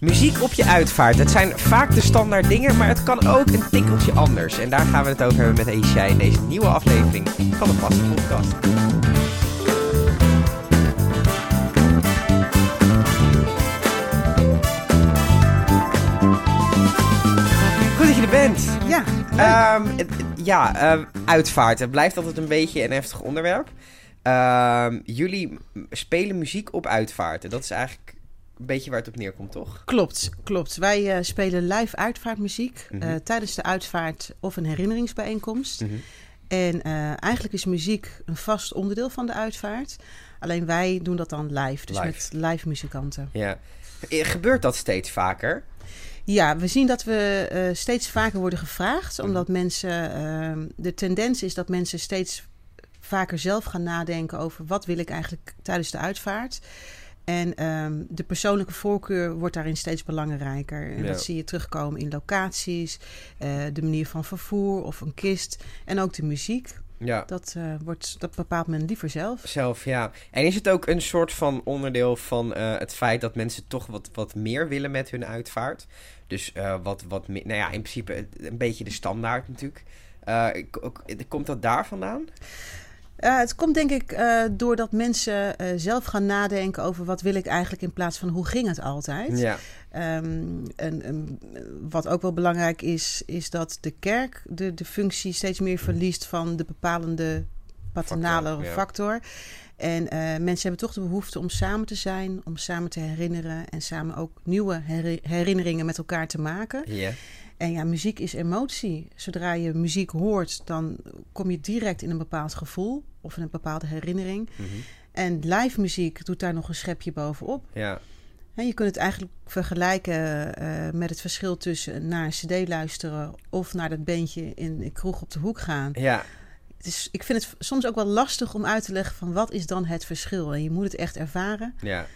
Muziek op je uitvaart. Het zijn vaak de standaard dingen, maar het kan ook een tikkeltje anders. En daar gaan we het over hebben met Aisha in deze nieuwe aflevering van de Vaste Podcast. Goed dat je er bent. Ja, Ehm, ja, ehm, uitvaart. Het blijft altijd een beetje een heftig onderwerp. Ehm, jullie spelen muziek op uitvaarten. Dat is eigenlijk een beetje waar het op neerkomt, toch? klopt, klopt. Wij eh, spelen live uitvaartmuziek Mhm. eh, tijdens de uitvaart of een herinneringsbijeenkomst. En eh, eigenlijk is muziek een vast onderdeel van de uitvaart. Alleen wij doen dat dan live, dus Live. met live muzikanten. Ja. Gebeurt dat steeds vaker? Ja, we zien dat we steeds vaker worden gevraagd, Mhm. omdat mensen. ehm, de tendens is dat mensen steeds vaker zelf gaan nadenken over wat wil ik eigenlijk tijdens de uitvaart. En ehm, de persoonlijke voorkeur wordt daarin steeds belangrijker. En Ja. dat zie je terugkomen in locaties, eh, de manier van vervoer of een kist en ook de muziek. Ja. Dat, eh, wordt, dat bepaalt men liever zelf. Zelf, ja. En is het ook een soort van onderdeel van eh, het feit dat mensen toch wat, wat meer willen met hun uitvaart? Dus wat, wat meer, nou ja, in principe een beetje de standaard natuurlijk. Komt dat daar vandaan? Eh, het komt denk ik eh, doordat mensen eh, zelf gaan nadenken over wat wil ik eigenlijk in plaats van hoe ging het altijd. Ja. Ehm, en, en wat ook wel belangrijk is, is dat de kerk de, de functie steeds meer verliest van de bepalende paternale Factor. En mensen hebben toch de behoefte om samen te zijn, om samen te herinneren en samen ook nieuwe heri- herinneringen met elkaar te maken. Ja. En ja, muziek is emotie. Zodra je muziek hoort, dan kom je direct in een bepaald gevoel of in een bepaalde herinnering. Mhm. En live muziek doet daar nog een schepje bovenop. Ja. Hè, je kunt het eigenlijk vergelijken eh, met het verschil tussen naar een cd luisteren of naar dat bandje in de kroeg op de hoek gaan. Ja. Het is, ik vind het soms ook wel lastig om uit te leggen van wat is dan het verschil. En je moet het echt ervaren. Ja.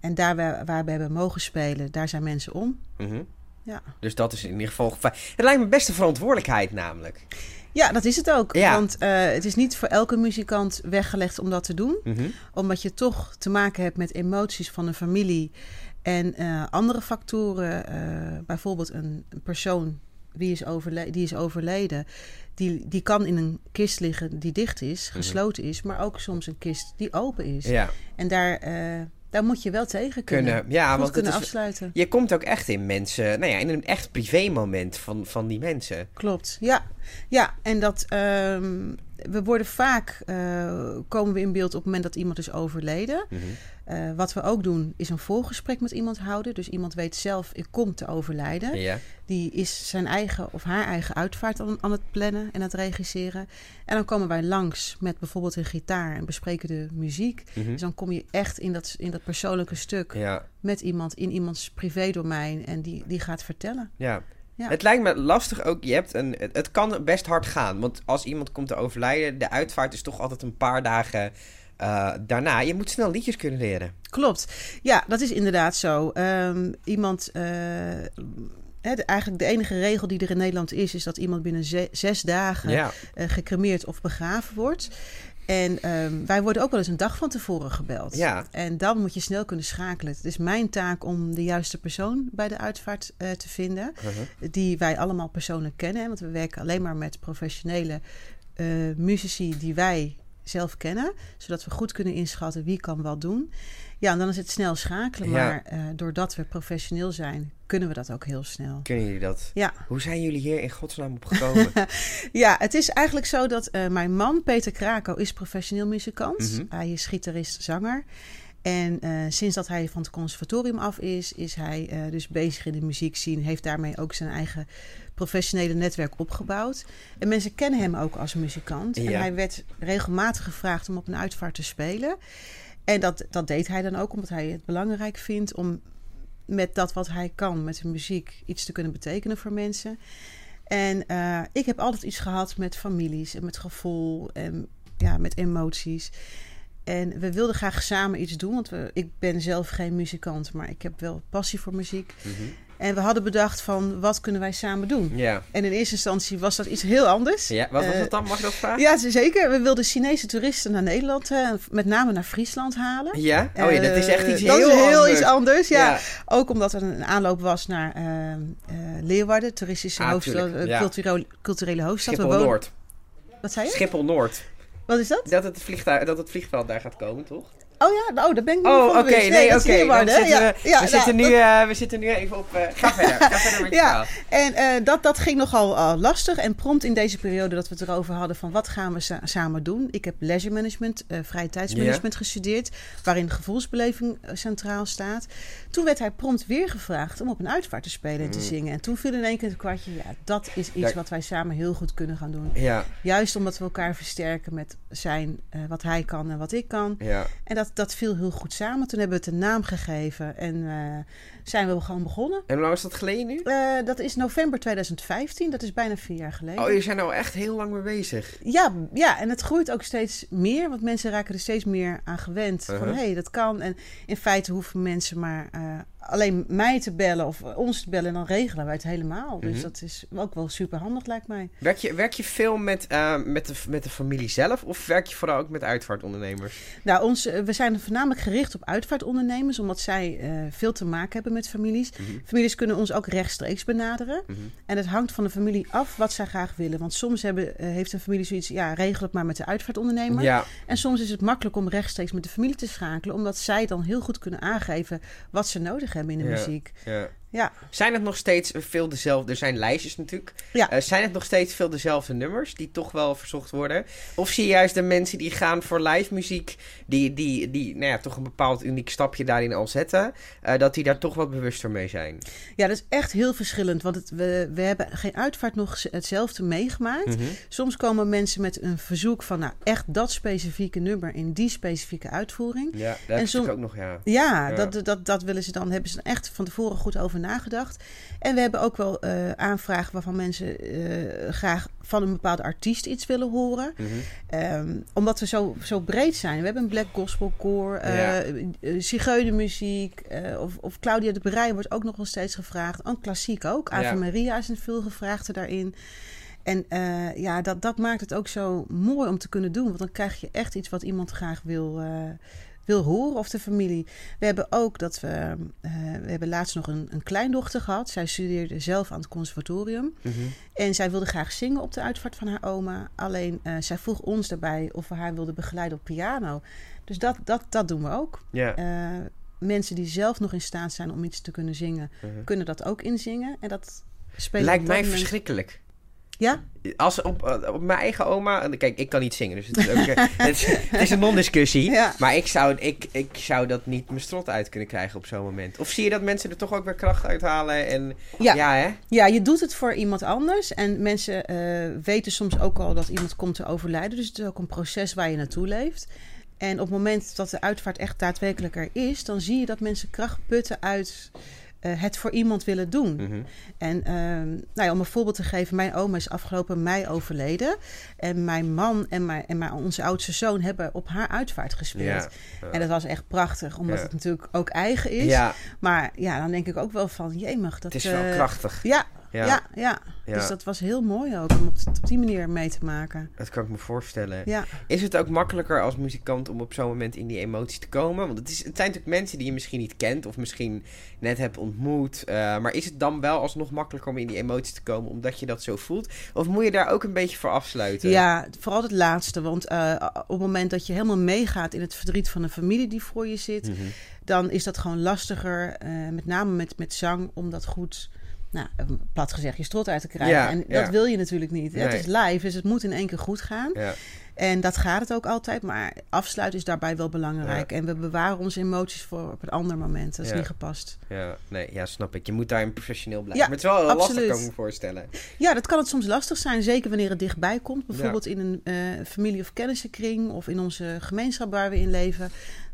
En daar waar, waar we hebben mogen spelen, daar zijn mensen om. Mhm. Ja. Dus dat is in ieder geval... Het lijkt me best een verantwoordelijkheid namelijk. Ja, dat is het ook. Ja. Want eh, het is niet voor elke muzikant weggelegd om dat te doen. Mhm. Omdat je toch te maken hebt met emoties van een familie en eh, andere factoren. eh, bijvoorbeeld een, een persoon die is, die is overleden. Die, die kan in een kist liggen die dicht is, gesloten is. Maar ook soms een kist die open is. Ja. En daar, daar moet je wel tegen kunnen. Kunnen. Ja, want het kunnen is, afsluiten. je komt ook echt in mensen... Nou ja, in een echt privé moment van, van die mensen. Klopt, ja. Ja, en dat ehm, we worden vaak eh, komen we in beeld op het moment dat iemand is overleden. Mhm. Eh, wat we ook doen is een voorgesprek met iemand houden. Dus iemand weet zelf, ik kom te overlijden. Ja. Die is zijn eigen of haar eigen uitvaart aan, aan het plannen en aan het regisseren. En dan komen wij langs met bijvoorbeeld een gitaar en bespreken de muziek. Mhm. Dus dan kom je echt in dat, in dat persoonlijke stuk Ja. met iemand in iemands privédomein en die, die gaat vertellen. Ja. Ja. Het lijkt me lastig ook. Je hebt een, het, kan best hard gaan. Want als iemand komt te overlijden, de uitvaart is toch altijd een paar dagen eh, daarna. Je moet snel liedjes kunnen leren. Klopt. Ja, dat is inderdaad zo. Ehm, iemand. eh, de- eigenlijk de enige regel die er in Nederland is, is dat iemand binnen ze- zes dagen Ja. eh, gecremeerd of begraven wordt. En ehm, wij worden ook wel eens een dag van tevoren gebeld. Ja. En dan moet je snel kunnen schakelen. Het is mijn taak om de juiste persoon bij de uitvaart eh, te vinden. Mhm. Die wij allemaal persoonlijk kennen. Want we werken alleen maar met professionele eh, muzici die wij zelf kennen. Zodat we goed kunnen inschatten wie kan wat doen. Ja, en dan is het snel schakelen. Maar eh, doordat we professioneel zijn, kunnen we dat ook heel snel. Kunnen jullie dat? Ja. Hoe zijn jullie hier in godsnaam op gekomen? Ja, het is eigenlijk zo dat eh, mijn man, Peter Krako, is professioneel muzikant. Mhm. Hij is gitarist, zanger. En eh, sinds dat hij van het conservatorium af is, is hij dus bezig in de muziek zien. Heeft daarmee ook zijn eigen professionele netwerk opgebouwd. En mensen kennen hem ook als muzikant. Ja. En hij werd regelmatig gevraagd om op een uitvaart te spelen. En dat, dat deed hij dan ook omdat hij het belangrijk vindt om met dat wat hij kan, met de muziek, iets te kunnen betekenen voor mensen. En eh, ik heb altijd iets gehad met families en met gevoel en ja, met emoties. En we wilden graag samen iets doen, want we, ik ben zelf geen muzikant, maar ik heb wel passie voor muziek. Mhm. En we hadden bedacht van, wat kunnen wij samen doen? Ja. En in eerste instantie was dat iets heel anders. ja. Wat was Eh, het dan? Mag ik dat vragen? Ja, zeker. We wilden Chinese toeristen naar Nederland, eh, met name naar Friesland halen. Ja? Oh ja, dat is echt Eh, iets dat heel heel anders. iets anders, ja. Ja. Ook omdat er een aanloop was naar eh, eh, Leeuwarden, toeristische Ah, hoofdstad, eh, culturele, culturele hoofdstad. We Schiphol wonen- Noord. Wat zei je? Schiphol Noord. Wat is dat? Dat het, vliegtuig, dat het vliegveld daar gaat komen, toch? Oh ja, oh, daar ben ik niet Oh, van oké. Nee, oké. Ja, we, ja, nou, zitten nu, eh, we zitten nu even op... eh, ga verder. Ga verder met je Ja. En eh, dat, dat ging nogal lastig. En prompt in deze periode dat we het erover hadden van wat gaan we sa- samen doen. Ik heb leisure management, vrije tijdsmanagement gestudeerd. Waarin gevoelsbeleving centraal staat. Toen werd hij prompt weer gevraagd om op een uitvaart te spelen en te Mm. zingen. En toen viel in één keer het kwartje. Ja, dat is iets wat wij samen heel goed kunnen gaan doen. Ja, Juist omdat we elkaar versterken met zijn, wat hij kan en wat ik kan. ja. En dat, dat viel heel goed samen. Toen hebben we het een naam gegeven en eh, zijn we gewoon begonnen. En hoe lang is dat geleden nu? Eh, dat is november 2015, dat is bijna vier jaar geleden. Oh, je zijn nou echt heel lang mee bezig. ja, ja, en het groeit ook steeds meer, want mensen raken er steeds meer aan gewend. Van Uh-huh. hé, hey, dat kan. En in feite hoeven mensen maar eh, alleen mij te bellen of ons te bellen en dan regelen wij het helemaal. Dus Mhm. dat is ook wel super handig, lijkt mij. Werk je, werk je veel met, eh, met, de, met de familie zelf of werk je vooral ook met uitvaartondernemers? Nou, ons, eh, we zijn voornamelijk gericht op uitvaartondernemers, omdat zij eh, veel te maken hebben met families. Mhm. Families kunnen ons ook rechtstreeks benaderen. Mhm. En het hangt van de familie af wat zij graag willen. Want soms hebben, heeft een familie zoiets, ja, regel het maar met de uitvaartondernemer. Ja, En soms is het makkelijk om rechtstreeks met de familie te schakelen, omdat zij dan heel goed kunnen aangeven wat ze nodig hebben in de Ja. muziek. Ja. Zijn het nog steeds veel dezelfde... Er zijn lijstjes natuurlijk. Ja. Eh, zijn het nog steeds veel dezelfde nummers die toch wel verzocht worden? Of zie je juist de mensen die gaan voor live muziek... die, die, die nou ja, toch een bepaald uniek stapje daarin al zetten... eh, dat die daar toch wat bewuster mee zijn? ja dat is echt heel verschillend. Want het, we, we hebben geen uitvaart nog hetzelfde meegemaakt. Mhm. Soms komen mensen met een verzoek van nou, echt dat specifieke nummer in die specifieke uitvoering. Ja, heb som- natuurlijk ook nog, ja. Ja, Ja. Dat, dat, dat willen ze dan, hebben ze dan echt van tevoren goed over nagedacht. En we hebben ook wel eh, aanvragen waarvan mensen eh, graag van een bepaalde artiest iets willen horen. Mhm. Ehm, omdat we zo, zo breed zijn. We hebben een black gospel koor, eh Ja. zigeunermuziek. of, of Claudia de Breij wordt ook nog wel steeds gevraagd. Een klassiek ook. Ave Ja. Maria is een veel gevraagde daarin. En ja, dat, dat maakt het ook zo mooi om te kunnen doen. Want dan krijg je echt iets wat iemand graag wil, wil horen. Of de familie. We hebben ook dat we... eh, we hebben laatst nog een, een kleindochter gehad. Zij studeerde zelf aan het conservatorium. Mhm. En zij wilde graag zingen op de uitvaart van haar oma. Alleen eh, zij vroeg ons daarbij of we haar wilden begeleiden op piano. Dus dat, dat, dat doen we ook. Ja. Eh, mensen die zelf nog in staat zijn om iets te kunnen zingen, Mhm. kunnen dat ook inzingen. En dat spelen Lijkt mij moment- verschrikkelijk. Ja? Als op, eh, op mijn eigen oma... en Kijk, ik kan niet zingen, dus het is, ook, eh, het is, het is een non-discussie. Ja. Maar ik zou, ik, ik zou dat niet mijn strot uit kunnen krijgen op zo'n moment. Of zie je dat mensen er toch ook weer kracht uithalen? En, Ja. ja, hè? Ja, je doet het voor iemand anders. En mensen eh, weten soms ook al dat iemand komt te overlijden. Dus het is ook een proces waar je naartoe leeft. En op het moment dat de uitvaart echt daadwerkelijk er is, dan zie je dat mensen kracht putten uit eh, het voor iemand willen doen. Mhm. En ehm, nou ja, om een voorbeeld te geven, mijn oma is afgelopen mei overleden. En mijn man en, mijn, en mijn, onze oudste zoon hebben op haar uitvaart gespeeld. Ja. Ja. En dat was echt prachtig, omdat het natuurlijk ook eigen is. Maar ja, dan denk ik ook wel van, jemig. Dat, het is wel eh, krachtig. Ja, Ja, ja. Dus dat was heel mooi ook om op, op die manier mee te maken. dat kan ik me voorstellen. Is het ook makkelijker als muzikant om op zo'n moment in die emotie te komen? Want het, is, het zijn natuurlijk mensen die je misschien niet kent of misschien net hebt ontmoet. eh, maar is het dan wel alsnog makkelijker om in die emotie te komen omdat je dat zo voelt? Of moet je daar ook een beetje voor afsluiten? ja vooral het laatste. Want eh, op het moment dat je helemaal meegaat in het verdriet van een familie die voor je zit, Mhm. dan is dat gewoon lastiger, eh, met name met, met zang, om dat goed, nou, plat gezegd, je strot uit te krijgen. Ja, en dat ja. wil je natuurlijk niet. Het is live, dus het moet in één keer goed gaan. Ja. En dat gaat het ook altijd, maar afsluiten is daarbij wel belangrijk. En we bewaren onze emoties voor op een ander moment. Dat is niet gepast. Ja, nee, ja, snap ik. Je moet daarin professioneel blijven. Ja, maar het is wel heel lastig, absoluut. kan ik me voorstellen. Ja, dat kan het soms lastig zijn, zeker wanneer het dichtbij komt. Bijvoorbeeld in een eh, familie- of kennissenkring of in onze gemeenschap waar we in leven.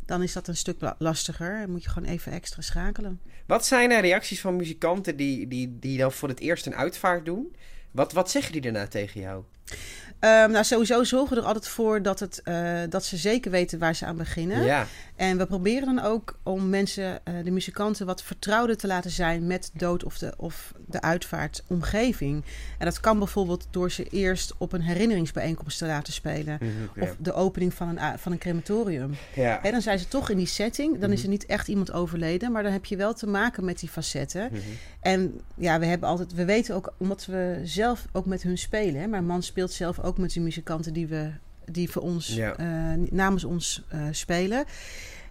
Dan is dat een stuk la- lastiger en moet je gewoon even extra schakelen. Wat zijn er reacties van muzikanten die, die, die dan voor het eerst een uitvaart doen? Wat, wat zeggen die daarna tegen jou? Ehm, nou, sowieso zorgen we er altijd voor dat, het, eh, dat ze zeker weten waar ze aan beginnen. Ja. En we proberen dan ook om mensen, eh, de muzikanten, wat vertrouwder te laten zijn met dood of de, of de uitvaartomgeving. En dat kan bijvoorbeeld door ze eerst op een herinneringsbijeenkomst te laten spelen. Mhm, Of de opening van een, van een crematorium. ja. Dan zijn ze toch in die setting. Dan is Mhm. er niet echt iemand overleden. Maar dan heb je wel te maken met die facetten. Mhm. En ja, we hebben altijd, we weten ook, omdat we zelf ook met hun spelen. Hè? Mijn man speelt zelf ook met die muzikanten die we die voor ons Ja. eh, namens ons eh, spelen.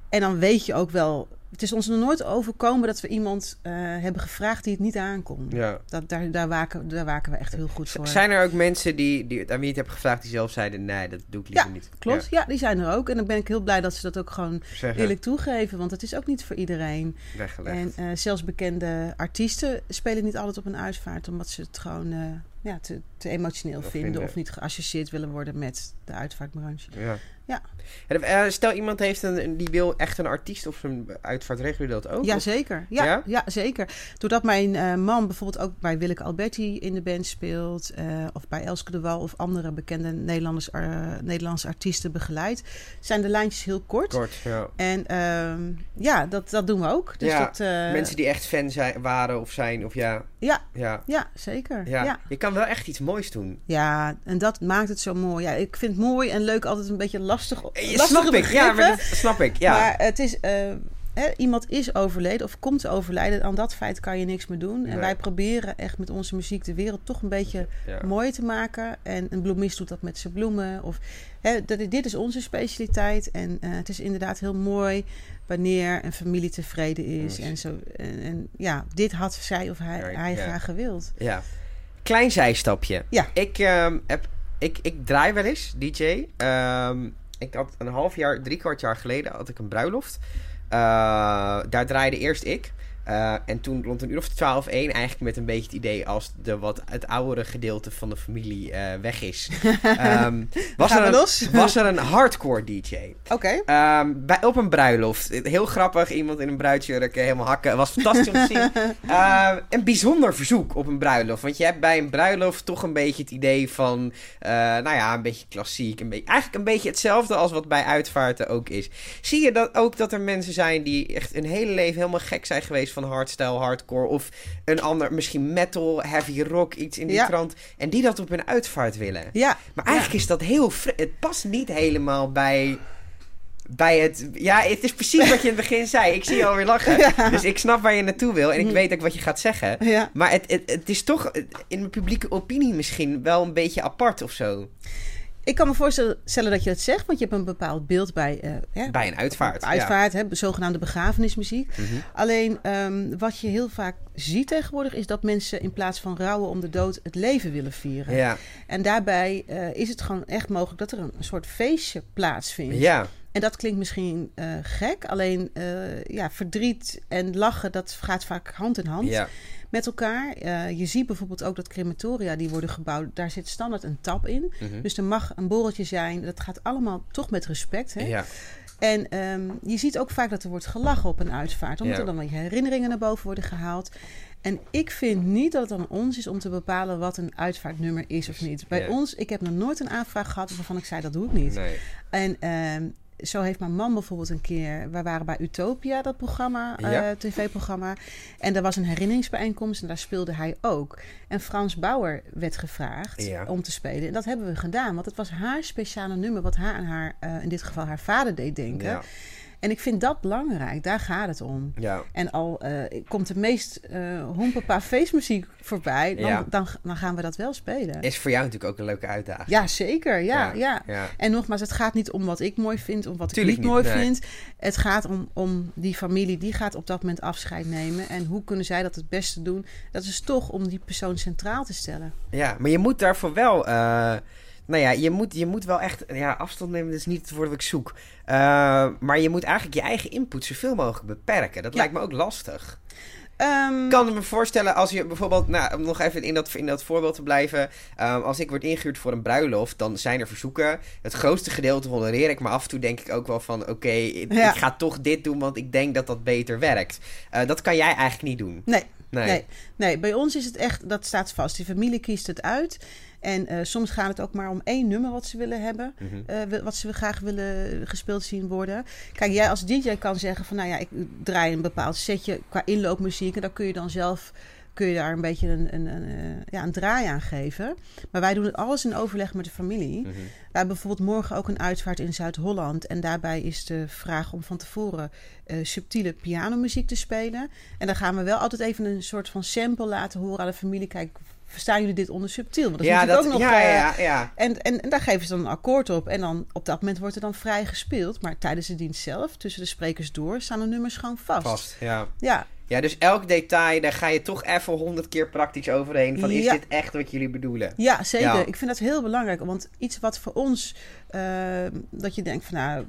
En dan weet je ook wel. Het is ons nog nooit overkomen dat we iemand eh, hebben gevraagd die het niet aankon. ja. Dat, daar, daar, waken, daar waken we echt heel goed voor. Zijn er ook mensen die, die, aan wie je het hebt gevraagd die zelf zeiden... nee, dat doe ik liever Ja, niet. Klopt, ja. die zijn er ook. En dan ben ik heel blij dat ze dat ook gewoon zeggen, eerlijk toegeven. Want het is ook niet voor iedereen. weggelegd. En zelfs bekende artiesten spelen niet altijd op een uitvaart, omdat ze het gewoon ja, te, te emotioneel Of vinden, vinden. of niet geassocieerd willen worden met de uitvaartbranche. Ja. Ja. En, eh, stel iemand heeft een, een- die wil echt een artiest op zijn uitvaart, regelen jullie dat ook? Ja, Of- zeker. Ja, Ja? ja? zeker. Doordat mijn eh, man bijvoorbeeld ook bij Willeke Alberti in de band speelt, eh, of bij Elske de Wal of andere bekende Nederlanders, Nederlandse artiesten begeleidt, zijn de lijntjes heel kort. Kort, ja. En ehm, ja, dat, dat doen we ook. Dus Ja, dat, Mensen die echt fan zijn, waren of zijn, of ja. Ja, Ja. ja, zeker. Ja. ja. je kan wel echt iets moois doen. Ja, en dat maakt het zo mooi. Ja, ik vind het mooi en leuk altijd een beetje lastig. Eh, snap ik, ja, maar dat snap ik, ja. Maar het is, eh, hè, iemand is overleden of komt te overlijden. Aan dat feit kan je niks meer doen. Nee. En wij proberen echt met onze muziek de wereld toch een beetje ja. mooier te maken. En een bloemist doet dat met zijn bloemen. Of, hè, dat, dit is onze specialiteit. En eh, het is inderdaad heel mooi wanneer een familie tevreden is. En, zo, en, en ja, dit had zij of hij, Ja, hij ja. graag gewild. Ja. Klein zijstapje. Ja. Ik, ehm, heb, ik, ik draai wel eens, DJ. Ehm, ik had een half jaar, drie kwart jaar geleden had ik een bruiloft. Eh, daar draaide eerst ik. Eh, en toen rond een uur of 12, 1 eigenlijk met een beetje het idee als de wat het oudere gedeelte van de familie eh, weg is. Ehm, was, er een, was er een hardcore DJ. Oké. Ehm, bij, op een bruiloft. Heel grappig. Iemand in een bruidsjurk, eh, helemaal hakken. Was fantastisch om te zien. Ehm, een bijzonder verzoek op een bruiloft. Want je hebt bij een bruiloft toch een beetje het idee van... nou ja, een beetje klassiek. Een beetje, eigenlijk een beetje hetzelfde als wat bij uitvaarten ook is. Zie je dat ook dat er mensen zijn die echt hun hele leven helemaal gek zijn geweest van hardstyle, hardcore... of een ander, misschien metal, heavy rock, iets in die Ja. trant... en die dat op hun uitvaart willen. Ja. Maar eigenlijk is dat heel... Het past niet helemaal bij... Bij het... Ja, het is precies wat je in het begin zei. Ik zie je alweer lachen. Ja. Dus ik snap waar je naartoe wil. En ik Hm. weet ook wat je gaat zeggen. Ja. Maar het, het, het is toch in de publieke opinie misschien wel een beetje apart of zo. Ik kan me voorstellen stellen dat je dat zegt, want je hebt een bepaald beeld bij, eh, hè, Bij een uitvaart. uitvaart, hè, zogenaamde begrafenismuziek. Mhm. Alleen ehm, wat je heel vaak ziet tegenwoordig is dat mensen in plaats van rouwen om de dood het leven willen vieren. Ja. En daarbij eh, is het gewoon echt mogelijk dat er een, een soort feestje plaatsvindt. Ja. En dat klinkt misschien eh, gek, alleen eh, ja, verdriet en lachen, dat gaat vaak hand in hand Ja. met elkaar. Eh, je ziet bijvoorbeeld ook dat crematoria die worden gebouwd, daar zit standaard een tap in. Mhm. Dus er mag een borreltje zijn. Dat gaat allemaal toch met respect. Hè? Ja. En ehm, je ziet ook vaak dat er wordt gelachen op een uitvaart. Omdat Ja. er dan weer herinneringen naar boven worden gehaald. En ik vind niet dat het aan ons is om te bepalen wat een uitvaartnummer is of niet. Bij Ja. ons, ik heb nog nooit een aanvraag gehad waarvan ik zei dat doe ik niet. Nee. En ehm, zo heeft mijn man bijvoorbeeld een keer... We waren bij Utopia, dat programma, eh, tv-programma. En er was een herinneringsbijeenkomst en daar speelde hij ook. En Frans Bauer werd gevraagd Ja. om te spelen. En dat hebben we gedaan, want het was haar speciale nummer... wat haar aan haar, eh, in dit geval haar vader deed denken. Ja. En ik vind dat belangrijk, daar gaat het om. Ja. En al eh, komt de meest eh hompapa feestmuziek voorbij... Dan, Ja. dan, dan gaan we dat wel spelen. Is voor jou natuurlijk ook een leuke uitdaging. Ja, zeker. Ja, ja. ja. En nogmaals, het gaat niet om wat ik mooi vind of wat Tuurlijk ik niet mooi nee. vind. Het gaat om, om die familie, die gaat op dat moment afscheid nemen. En hoe kunnen zij dat het beste doen? Dat is toch om die persoon centraal te stellen. Ja, maar je moet daarvoor wel... eh, nou ja, je moet, je moet wel echt ja, afstand nemen. Dat is niet het woord wat ik zoek. Eh, maar je moet eigenlijk je eigen input zoveel mogelijk beperken. Dat Ja. lijkt me ook lastig. Ehm, Ik kan me voorstellen als je bijvoorbeeld, nou, om nog even in dat, in dat voorbeeld te blijven. ehm, als ik word ingehuurd voor een bruiloft, dan zijn er verzoeken. Het grootste gedeelte honoreer ik, maar af en toe denk ik ook wel van: oké, Ja. ik ga toch dit doen, want ik denk dat dat beter werkt. Eh, dat kan jij eigenlijk niet doen. Nee. Nee. Nee, nee, bij ons is het echt, dat staat vast. Die familie kiest het uit. En eh, soms gaat het ook maar om één nummer wat ze willen hebben. Mhm. eh, wat ze graag willen gespeeld zien worden. Kijk, jij als DJ kan zeggen van, nou ja, ik draai een bepaald setje qua inloopmuziek. En dan kun je dan zelf, kun je daar een beetje een, een, een, eh, ja, een draai aan geven. Maar wij doen het alles in overleg met de familie. Mhm. Wij hebben bijvoorbeeld morgen ook een uitvaart in Zuid-Holland. En daarbij is de vraag om van tevoren eh, subtiele pianomuziek te spelen. En dan gaan we wel altijd even een soort van sample laten horen aan de familie. Kijk, verstaan jullie dit onder subtiel? Want dat is Ja, natuurlijk dat, ook nog... ja, eh, ja, ja. en, en, en daar geven ze dan een akkoord op. En dan op dat moment wordt er dan vrij gespeeld. Maar tijdens de dienst zelf, tussen de sprekers door, staan de nummers gewoon vast. Vast, ja. Ja, Ja, dus elk detail, daar ga je toch even honderd keer praktisch overheen. Van, is Ja. dit echt wat jullie bedoelen? ja, zeker. Ja. Ik vind dat heel belangrijk. Want iets wat voor ons, eh, dat je denkt van nou,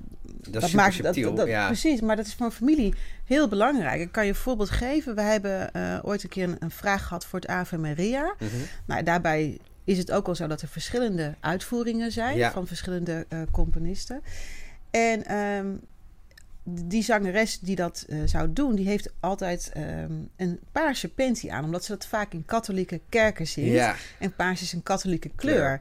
Dat dat- subtiel, dat- ja. Precies, maar dat is voor een familie heel belangrijk. Ik kan je een voorbeeld geven. We hebben eh, ooit een keer een, een vraag gehad voor het Ave Maria. Nou, daarbij is het ook wel zo dat er verschillende uitvoeringen zijn Ja. van verschillende eh, componisten. En ehm, die zangeres die dat eh, zou doen, die heeft altijd ehm, een paarse panty aan, omdat ze dat vaak in katholieke kerken zingt. Ja, En paars is een katholieke kleur. Kleur.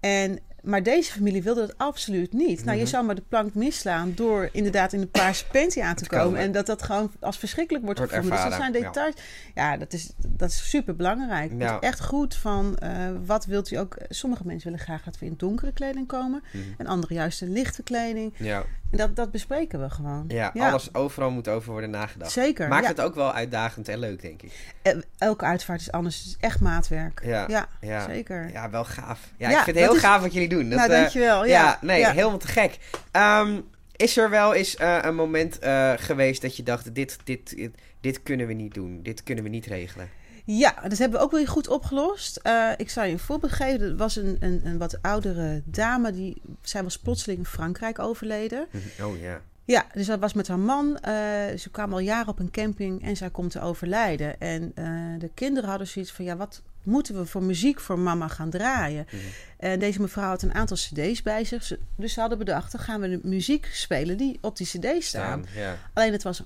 En, maar deze familie wilde dat absoluut niet. Nou, je Mhm. zou maar de plank misslaan door inderdaad in de paarse panty aan te komen. En dat dat gewoon als verschrikkelijk wordt, Wordt gevonden. Dus dat zijn ervaren, ja. details. Ja, dat, is, dat is super belangrijk. Het Ja. is echt goed van eh, wat wilt u ook. Sommige mensen willen graag dat we in donkere kleding komen. Mhm. En andere juist in lichte kleding. ja. En dat, dat bespreken we gewoon. ja, alles overal moet over worden nagedacht. Zeker. Maakt ja. het ook wel uitdagend en leuk, denk ik. Eh, Elke uitvaart is anders. Het is echt maatwerk. Ja, ja, zeker. Ja, wel gaaf. Ja, ik vind het heel is- gaaf wat jullie doen. Dat, nou, eh, dankjewel. ja, nee, helemaal te gek. Ehm, is er wel eens eh, een moment geweest dat je dacht, dit, dit, dit, dit kunnen we niet doen. Dit kunnen we niet regelen. Ja, dat hebben we ook weer goed opgelost. Eh, ik zal je een voorbeeld geven. Er was een, een, een wat oudere dame. Die, zij was plotseling in Frankrijk overleden. Oh ja. Ja, dus dat was met haar man. Eh, ze kwamen al jaren op een camping en zij komt te overlijden. En eh, de kinderen hadden zoiets van... ja, wat moeten we voor muziek voor mama gaan draaien? Mhm. En deze mevrouw had een aantal cd's bij zich. Dus ze hadden bedacht, dan gaan we de muziek spelen die op die cd's staan. Staan, ja. Alleen het was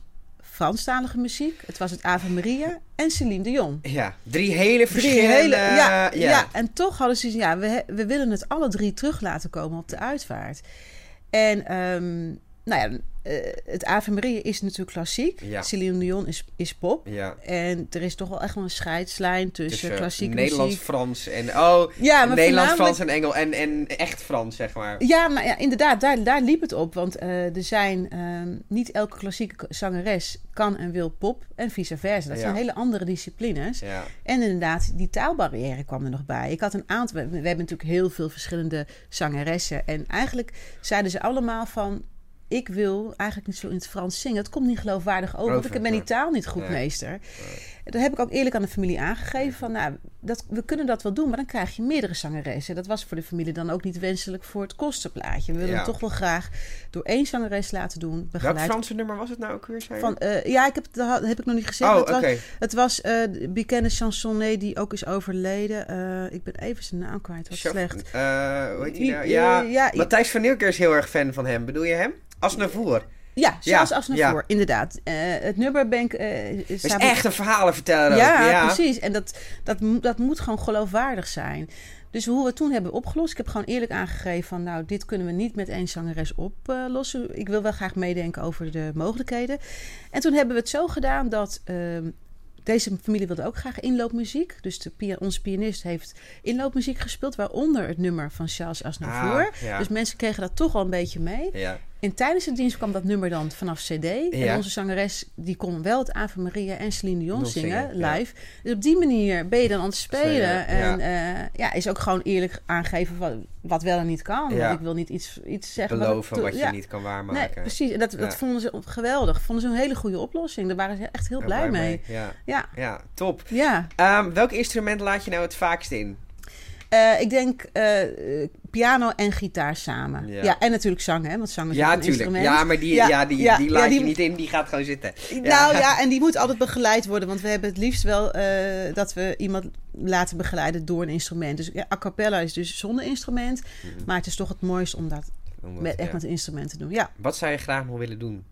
Franstalige muziek. Het was het Ave Maria en Celine Dion. ja, drie hele Drie verschillende... hele, ja, ja. ja. en toch hadden ze ja, we, we willen het alle drie terug laten komen op de uitvaart. En ehm, nou ja, het Ave Maria is natuurlijk klassiek. Ja. Celine Dion is, is pop. Ja. En er is toch wel echt wel een scheidslijn tussen Tussen klassieke Nederlands, muziek. Frans en... Oh, Ja, maar Nederlands, voornamelijk- Frans en Engel. En, en echt Frans, zeg maar. Ja, maar ja, inderdaad, daar, daar liep het op. Want eh, er zijn ehm, niet elke klassieke zangeres kan en wil pop en vice versa. Dat zijn hele andere disciplines. Ja. En inderdaad, die taalbarrière kwam er nog bij. Ik had een aantal. We, we hebben natuurlijk heel veel verschillende zangeressen. En eigenlijk zeiden ze allemaal van. Ik wil eigenlijk niet zo in het Frans zingen. Het komt niet geloofwaardig over. want ik ben die taal niet goed meester. Dat heb ik ook eerlijk aan de familie aangegeven. Van, nou, dat, we kunnen dat wel doen, maar dan krijg je meerdere zangeressen. Dat was voor de familie dan ook niet wenselijk voor het kostenplaatje. We willen Ja. het toch wel graag door één zangeres laten doen. Welk Begeleid Franse nummer was het nou ook weer? van, eh, ja, ik heb, dat heb ik nog niet gezegd. oh, Het was, het was eh, de bekende chansonnet die ook is overleden. Eh, ik ben even zijn naam kwijt, wat Chef- slecht. hoe heet Die- nou? Ja, Matthijs van Nieuwkeer is heel erg fan van hem. Bedoel je hem? Asnavour. Ja, zoals Ja, Asnavour, inderdaad. Eh, het nummer ben ik... eh, is samen- echt een verhalenverteller ja, Ja, precies. En dat, dat, moet- dat moet gewoon geloofwaardig zijn. Dus hoe we het toen hebben opgelost... Ik heb gewoon eerlijk aangegeven van... nou, dit kunnen we niet met één zangeres oplossen. Ik wil wel graag meedenken over de mogelijkheden. En toen hebben we het zo gedaan dat... ehm, deze familie wilde ook graag inloopmuziek. Dus de, pia- onze pianist heeft inloopmuziek gespeeld... waaronder het nummer van Charles Aznavour. Ah. Dus mensen kregen dat toch al een beetje mee. Ja. En tijdens de dienst kwam dat nummer dan vanaf CD. Ja. En onze zangeres die kon wel het Ave Maria en Celine Dion zingen, ja. live. Dus op die manier ben je dan aan het spelen. En ja. ja, is ook gewoon eerlijk aangeven wat, wat wel en niet kan. Want ik wil niet iets, iets zeggen. Beloven wat to- je ja. niet kan Nee, waarmaken. precies. En dat, dat vonden ze geweldig. Vonden ze een hele goede oplossing. Daar waren ze echt heel blij mee. Ja. Ja, top. ja. Ehm, welk instrument laat je nou het vaakst in? Eh, ik denk eh, eh, piano en gitaar samen. Ja. Ja, en natuurlijk zang, hè? Want zang is Ja, een tuurlijk. instrument. Ja, maar die, ja, Ja, die, ja, die laat die- je niet in, die gaat gewoon zitten. Nou ja, en die moet altijd begeleid worden. Want we hebben het liefst wel eh, dat we iemand laten begeleiden door een instrument. Dus a cappella is dus zonder instrument. Mhm. Maar het is toch het mooiste om dat met, echt met een instrument te doen. Ja, Wat zou je graag nog willen doen?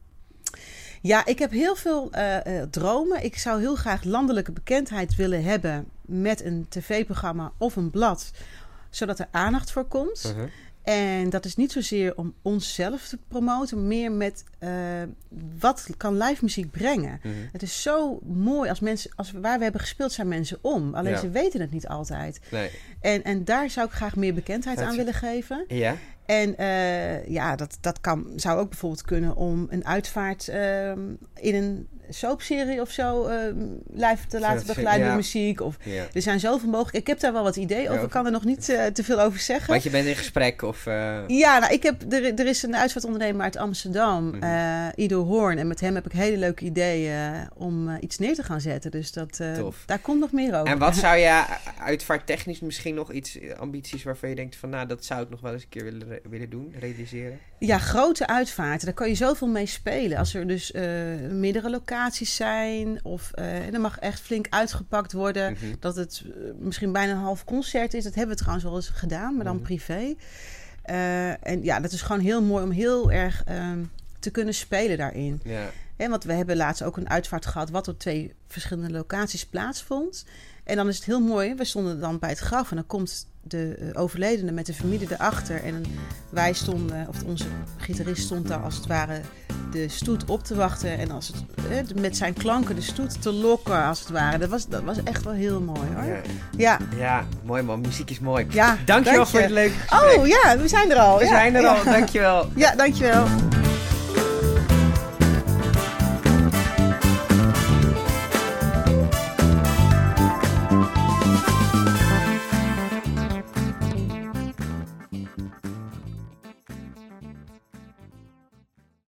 Ja, ik heb heel veel uh, dromen. Ik zou heel graag landelijke bekendheid willen hebben met een tv-programma of een blad, zodat er aandacht voor komt. Uh En dat is niet zozeer om onszelf te promoten, meer met uh, wat kan live muziek brengen. Uh Het is zo mooi als mensen, als waar we hebben gespeeld, zijn mensen om. Alleen ja. ze weten het niet altijd. Nee. En, en daar zou ik graag meer bekendheid aan willen geven. Ja. En uh, ja, dat, dat kan, zou ook bijvoorbeeld kunnen om een uitvaart uh, in een soapserie of zo uh, live te laten begeleiden muziek. Of. Er zijn zoveel mogelijk. Ik heb daar wel wat ideeën over. Ik kan er nog niet uh, te veel over zeggen. Want je bent in gesprek of... Uh... Ja, nou, ik heb, er, er is een uitvaartondernemer uit Amsterdam, mm -hmm. Ido Hoorn. En met hem heb ik hele leuke ideeën om iets neer te gaan zetten. Dus dat, daar komt nog meer over. En wat zou je uitvaarttechnisch misschien nog iets ambities waarvan je denkt van... Nou, dat zou ik nog wel eens een keer willen willen doen, realiseren? Ja, grote uitvaarten. Daar kan je zoveel mee spelen. Als er dus meerdere locaties zijn. Of uh, dan mag echt flink uitgepakt worden. Mm -hmm. Dat het uh, misschien bijna een half concert is. Dat hebben we trouwens wel eens gedaan, maar dan mm -hmm. privé. en ja, dat is gewoon heel mooi om heel erg te kunnen spelen daarin. Ja. Want we hebben laatst ook een uitvaart gehad... wat op twee verschillende locaties plaatsvond. En dan is het heel mooi. We stonden dan bij het graf en dan komt de overledene met de familie erachter. En wij stonden, of onze gitarist stond daar als het ware de stoet op te wachten. En als het, met zijn klanken de stoet te lokken, als het ware. Dat was, dat was echt wel heel mooi hoor. Ja, ja. ja mooi man. Muziek is mooi. Ja, dankjewel dank je. voor het leuke gesprek. Oh ja, we zijn er al. We ja, zijn er al. Dankjewel. Ja, dankjewel.